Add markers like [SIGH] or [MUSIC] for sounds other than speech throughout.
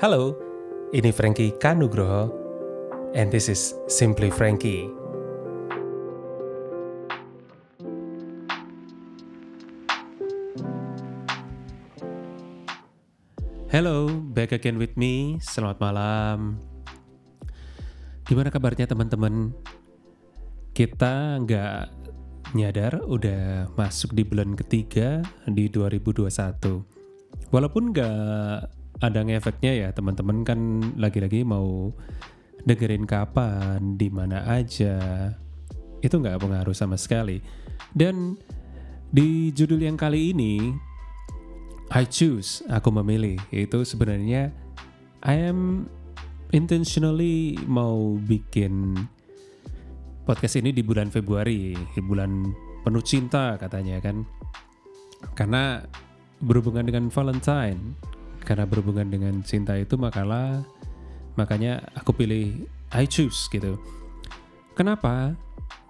Halo, ini Frankie Kanugroho, and this is Simply Frankie. Hello, back again with me. Selamat malam. Gimana kabarnya teman-teman? Kita nggak nyadar udah masuk di bulan ketiga di 2021. Walaupun nggak ada ngefeknya ya teman-teman kan lagi-lagi mau dengerin kapan, di mana aja. Itu nggak pengaruh sama sekali. Dan di judul yang kali ini I choose, aku memilih. Itu sebenarnya I am intentionally mau bikin podcast ini di bulan Februari, di bulan penuh cinta katanya kan. Karena berhubungan dengan Valentine, karena berhubungan dengan cinta itu makalah makanya aku pilih I choose gitu. Kenapa?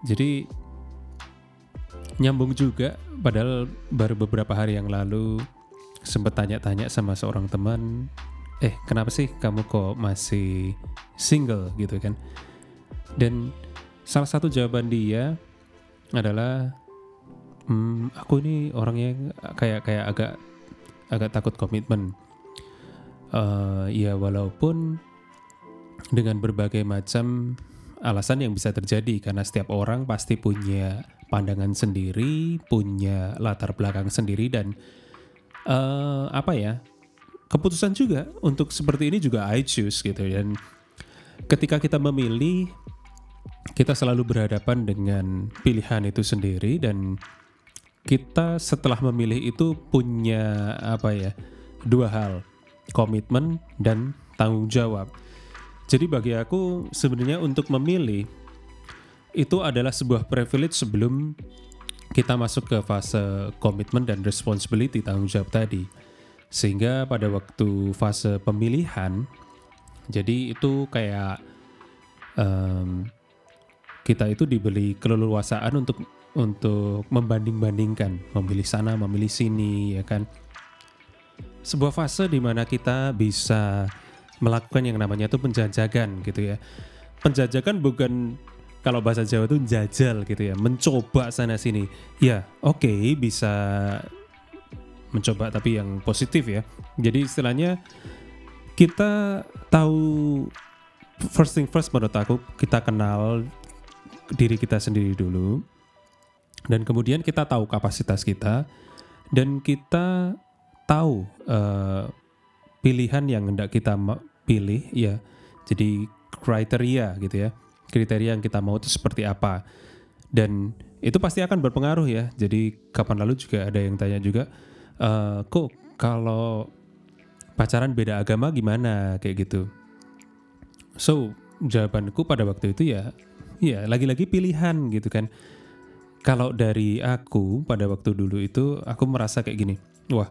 Jadi nyambung juga padahal baru beberapa hari yang lalu sempat tanya-tanya sama seorang teman, eh kenapa sih kamu kok masih single gitu kan? Dan salah satu jawaban dia adalah, hmm, aku ini orangnya kayak kayak agak agak takut komitmen. Uh, ya walaupun dengan berbagai macam alasan yang bisa terjadi karena setiap orang pasti punya pandangan sendiri, punya latar belakang sendiri dan uh, apa ya keputusan juga untuk seperti ini juga I choose gitu. Dan ketika kita memilih kita selalu berhadapan dengan pilihan itu sendiri dan kita setelah memilih itu punya apa ya dua hal komitmen dan tanggung jawab jadi bagi aku sebenarnya untuk memilih itu adalah sebuah privilege sebelum kita masuk ke fase komitmen dan responsibility tanggung jawab tadi. Sehingga pada waktu fase pemilihan, jadi itu kayak um, kita itu dibeli keleluasaan untuk untuk membanding-bandingkan, memilih sana, memilih sini, ya kan. Sebuah fase di mana kita bisa melakukan yang namanya itu penjajakan gitu ya. Penjajakan bukan kalau bahasa Jawa itu jajal gitu ya, mencoba sana sini. Ya, oke okay, bisa mencoba tapi yang positif ya. Jadi istilahnya kita tahu first thing first menurut aku kita kenal diri kita sendiri dulu dan kemudian kita tahu kapasitas kita dan kita tahu uh, pilihan yang hendak kita pilih ya. Jadi kriteria gitu ya kriteria yang kita mau itu seperti apa. Dan itu pasti akan berpengaruh ya. Jadi kapan lalu juga ada yang tanya juga, e, kok kalau pacaran beda agama gimana kayak gitu. So jawabanku pada waktu itu ya, ya lagi-lagi pilihan gitu kan. Kalau dari aku pada waktu dulu itu aku merasa kayak gini, wah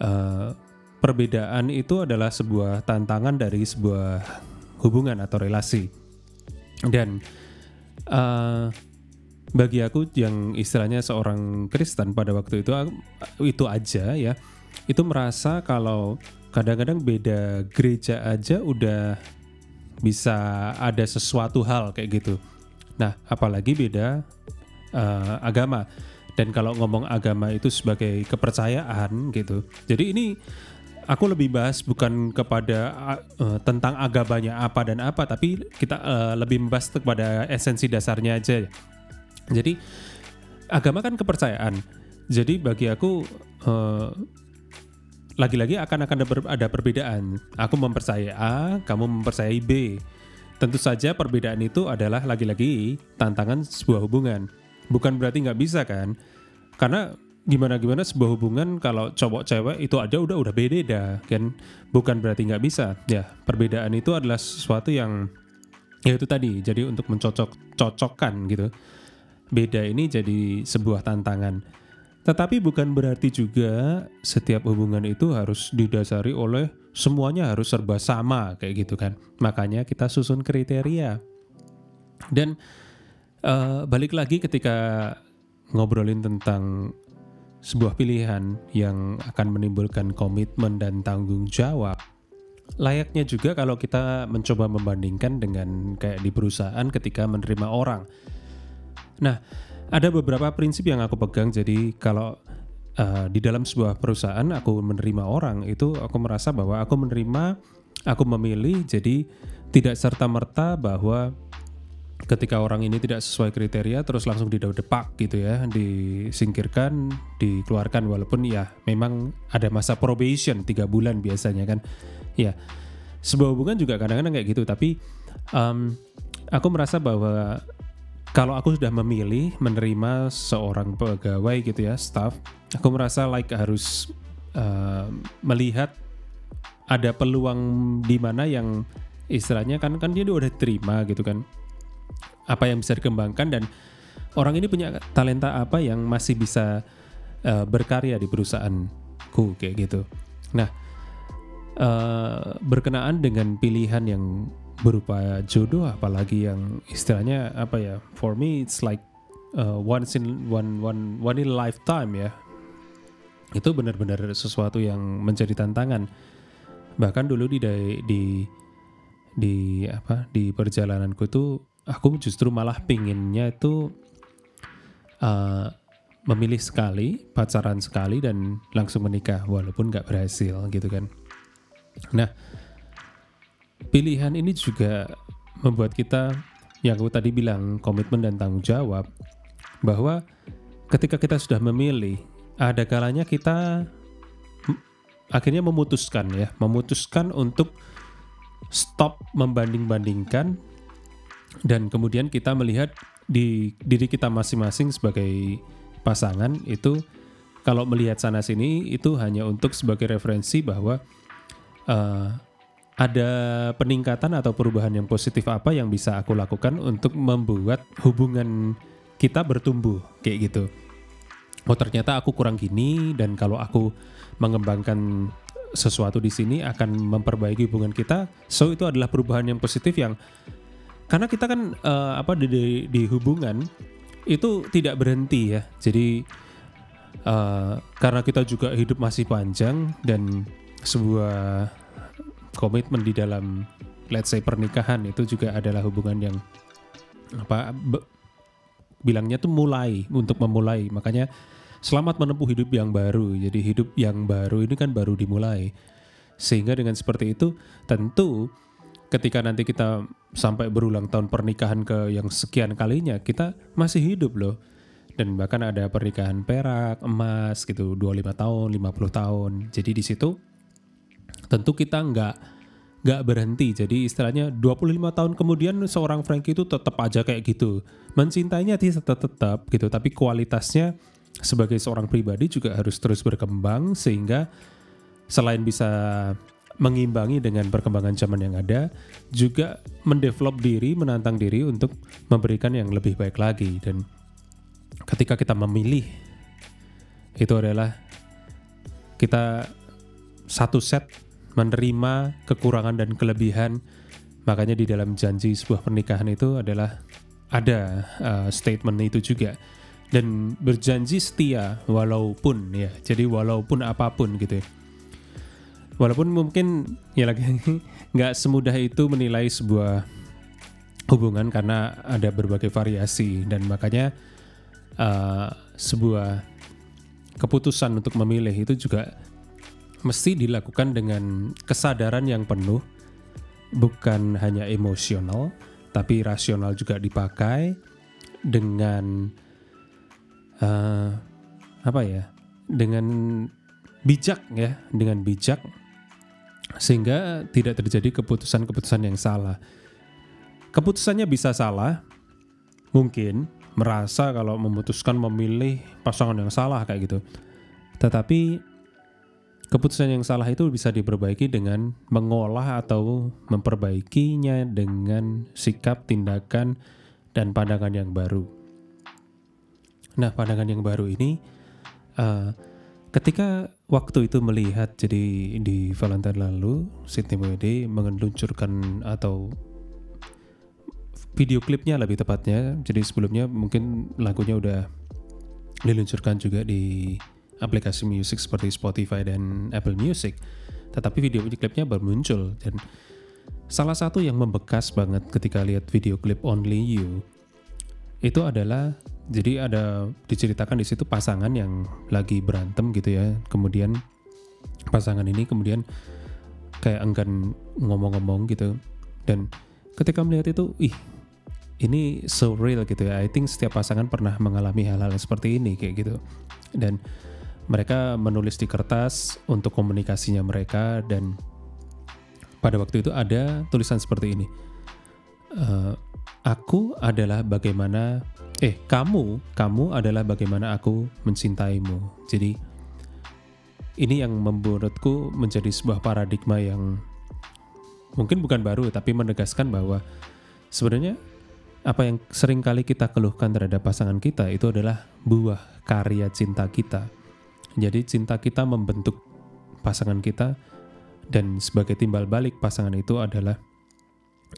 uh, perbedaan itu adalah sebuah tantangan dari sebuah hubungan atau relasi dan uh, bagi aku yang istilahnya seorang Kristen pada waktu itu itu aja ya itu merasa kalau kadang-kadang beda gereja aja udah bisa ada sesuatu hal kayak gitu. Nah, apalagi beda uh, agama. Dan kalau ngomong agama itu sebagai kepercayaan gitu. Jadi ini aku lebih bahas bukan kepada uh, tentang agamanya apa dan apa, tapi kita uh, lebih membahas kepada esensi dasarnya aja. Jadi agama kan kepercayaan. Jadi bagi aku uh, lagi-lagi akan akan ada, perbedaan. Aku mempercayai A, kamu mempercayai B. Tentu saja perbedaan itu adalah lagi-lagi tantangan sebuah hubungan. Bukan berarti nggak bisa kan? Karena gimana gimana sebuah hubungan kalau cowok cewek itu aja udah udah beda kan? Bukan berarti nggak bisa. Ya perbedaan itu adalah sesuatu yang ya itu tadi jadi untuk mencocok cocokkan gitu. Beda ini jadi sebuah tantangan. Tetapi bukan berarti juga setiap hubungan itu harus didasari oleh semuanya harus serba sama kayak gitu kan? Makanya kita susun kriteria. Dan uh, balik lagi ketika ngobrolin tentang sebuah pilihan yang akan menimbulkan komitmen dan tanggung jawab, layaknya juga kalau kita mencoba membandingkan dengan kayak di perusahaan ketika menerima orang. Nah, ada beberapa prinsip yang aku pegang. Jadi kalau uh, di dalam sebuah perusahaan aku menerima orang itu aku merasa bahwa aku menerima, aku memilih. Jadi tidak serta merta bahwa ketika orang ini tidak sesuai kriteria terus langsung didepak gitu ya disingkirkan dikeluarkan walaupun ya memang ada masa probation tiga bulan biasanya kan. Ya sebuah hubungan juga kadang-kadang kayak gitu tapi um, aku merasa bahwa kalau aku sudah memilih menerima seorang pegawai gitu ya staff aku merasa like harus uh, melihat ada peluang di mana yang istilahnya kan kan dia udah terima gitu kan apa yang bisa dikembangkan dan orang ini punya talenta apa yang masih bisa uh, berkarya di perusahaanku kayak gitu. Nah, uh, berkenaan dengan pilihan yang berupa jodoh apalagi yang istilahnya apa ya? For me it's like uh, once in one one one in lifetime ya. Itu benar-benar sesuatu yang menjadi tantangan. Bahkan dulu di di di apa di perjalananku tuh aku justru malah pinginnya itu uh, memilih sekali, pacaran sekali dan langsung menikah walaupun nggak berhasil gitu kan. Nah, pilihan ini juga membuat kita yang aku tadi bilang komitmen dan tanggung jawab bahwa ketika kita sudah memilih ada kalanya kita akhirnya memutuskan ya, memutuskan untuk stop membanding-bandingkan dan kemudian kita melihat di diri kita masing-masing sebagai pasangan itu kalau melihat sana sini itu hanya untuk sebagai referensi bahwa uh, ada peningkatan atau perubahan yang positif apa yang bisa aku lakukan untuk membuat hubungan kita bertumbuh kayak gitu. Oh ternyata aku kurang gini dan kalau aku mengembangkan sesuatu di sini akan memperbaiki hubungan kita. So itu adalah perubahan yang positif yang karena kita kan uh, apa di, di, di hubungan itu tidak berhenti ya. Jadi uh, karena kita juga hidup masih panjang dan sebuah komitmen di dalam let's say pernikahan itu juga adalah hubungan yang apa be, bilangnya tuh mulai untuk memulai. Makanya selamat menempuh hidup yang baru. Jadi hidup yang baru ini kan baru dimulai. Sehingga dengan seperti itu tentu ketika nanti kita sampai berulang tahun pernikahan ke yang sekian kalinya, kita masih hidup loh. Dan bahkan ada pernikahan perak, emas gitu, 25 tahun, 50 tahun. Jadi di situ tentu kita nggak nggak berhenti. Jadi istilahnya 25 tahun kemudian seorang Frankie itu tetap aja kayak gitu. Mencintainya tetap tetap gitu, tapi kualitasnya sebagai seorang pribadi juga harus terus berkembang sehingga selain bisa mengimbangi dengan perkembangan zaman yang ada, juga mendevelop diri, menantang diri untuk memberikan yang lebih baik lagi. Dan ketika kita memilih, itu adalah kita satu set menerima kekurangan dan kelebihan. Makanya di dalam janji sebuah pernikahan itu adalah ada uh, statement itu juga dan berjanji setia walaupun ya jadi walaupun apa pun gitu ya walaupun mungkin ya lagi [LAUGHS] nggak semudah itu menilai sebuah hubungan karena ada berbagai variasi. Dan makanya uh, sebuah keputusan untuk memilih itu juga mesti dilakukan dengan kesadaran yang penuh. Bukan hanya emosional tapi rasional juga dipakai dengan uh, apa ya dengan bijak ya dengan bijak sehingga tidak terjadi keputusan-keputusan yang salah. Keputusannya bisa salah, mungkin merasa kalau memutuskan memilih pasangan yang salah kayak gitu. Tetapi keputusan yang salah itu bisa diperbaiki dengan mengolah atau memperbaikinya dengan sikap, tindakan, dan pandangan yang baru. Nah, pandangan yang baru ini uh, Ketika waktu itu melihat jadi di Valentine lalu Sydney Moede mengeluncurkan atau video klipnya lebih tepatnya. Jadi sebelumnya mungkin lagunya udah diluncurkan juga di aplikasi musik seperti Spotify dan Apple Music. tetapi video klipnya baru muncul dan salah satu yang membekas banget ketika lihat video klip Only You itu adalah jadi ada diceritakan di situ pasangan yang lagi berantem gitu ya. Kemudian pasangan ini kemudian kayak enggan ngomong-ngomong gitu. Dan ketika melihat itu ih ini so real gitu ya. I think setiap pasangan pernah mengalami hal-hal seperti ini kayak gitu. Dan mereka menulis di kertas untuk komunikasinya mereka dan pada waktu itu ada tulisan seperti ini. Uh, aku adalah bagaimana eh kamu kamu adalah bagaimana aku mencintaimu jadi ini yang menurutku menjadi sebuah paradigma yang mungkin bukan baru tapi menegaskan bahwa sebenarnya apa yang sering kali kita keluhkan terhadap pasangan kita itu adalah buah karya cinta kita. Jadi cinta kita membentuk pasangan kita dan sebagai timbal balik pasangan itu adalah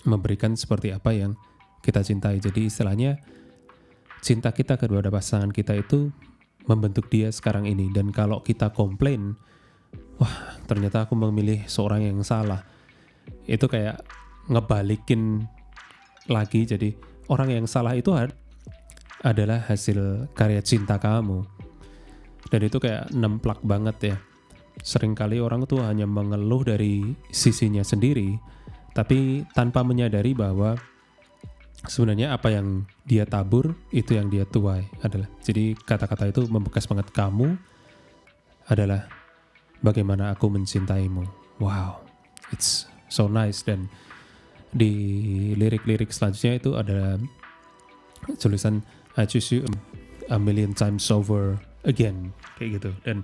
memberikan seperti apa yang kita cintai. Jadi istilahnya cinta kita kepada pasangan kita itu membentuk dia sekarang ini. Dan kalau kita komplain wah ternyata aku memilih seorang yang salah. Itu kayak ngebalikin lagi. Jadi orang yang salah itu adalah hasil karya cinta kamu. Dan itu kayak nemplak banget ya. Seringkali orang tuh hanya mengeluh dari sisinya sendiri tapi tanpa menyadari bahwa sebenarnya apa yang dia tabur itu yang dia tuai adalah. Jadi kata-kata itu membekas banget kamu adalah bagaimana aku mencintaimu. Wow it's so nice. Dan di lirik-lirik selanjutnya itu ada tulisan I choose you a million times over again. Kayak gitu. Dan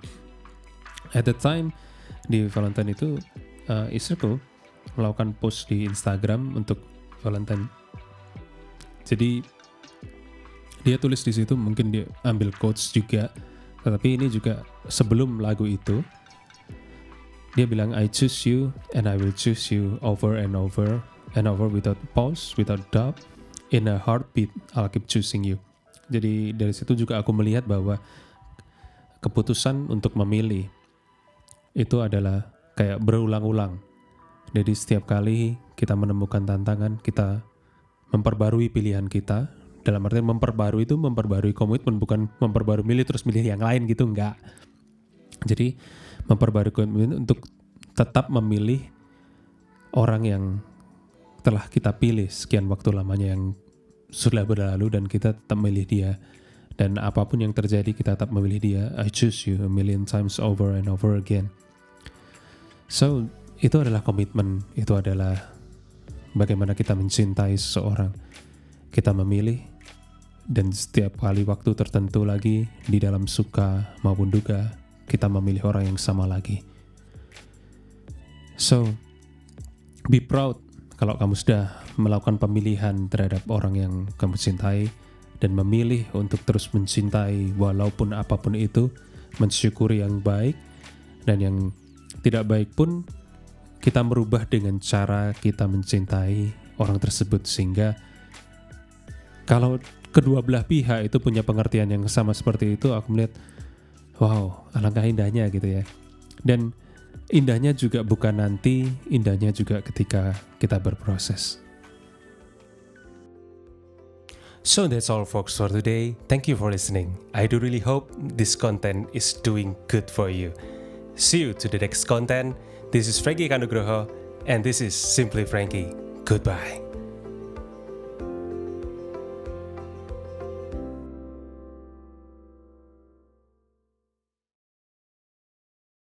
at the time di Valentine itu uh, istriku melakukan post di Instagram untuk Valentine jadi dia tulis di situ mungkin dia ambil quotes juga, tetapi ini juga sebelum lagu itu dia bilang I choose you and I will choose you over and over and over without pause, without doubt, in a heartbeat I'll keep choosing you. Jadi dari situ juga aku melihat bahwa keputusan untuk memilih itu adalah kayak berulang-ulang. Jadi setiap kali kita menemukan tantangan, kita memperbarui pilihan kita. Dalam artian memperbarui itu memperbarui komitmen bukan memperbarui milih terus milih yang lain gitu enggak. Jadi memperbarui komitmen untuk tetap memilih orang yang telah kita pilih sekian waktu lamanya yang sudah berlalu dan kita tetap memilih dia. Dan apa pun yang terjadi kita tetap memilih dia. I choose you a million times over and over again. So itu adalah komitmen. Itu adalah bagaimana kita mencintai seseorang. Kita memilih dan setiap kali waktu tertentu lagi di dalam suka maupun duka kita memilih orang yang sama lagi. So, be proud kalau kamu sudah melakukan pemilihan terhadap orang yang kamu cintai dan memilih untuk terus mencintai walaupun apa pun itu, mensyukuri yang baik dan yang tidak baik pun kita merubah dengan cara kita mencintai orang tersebut sehingga kalau kedua belah pihak itu punya pengertian yang sama seperti itu aku melihat wow alangkah indahnya gitu ya dan indahnya juga bukan nanti indahnya juga ketika kita berproses So that's all folks for today. Thank you for listening. I do really hope this content is doing good for you. See you to the next content. This is Frankie Kanugroho, and this is Simply Frankie. Goodbye.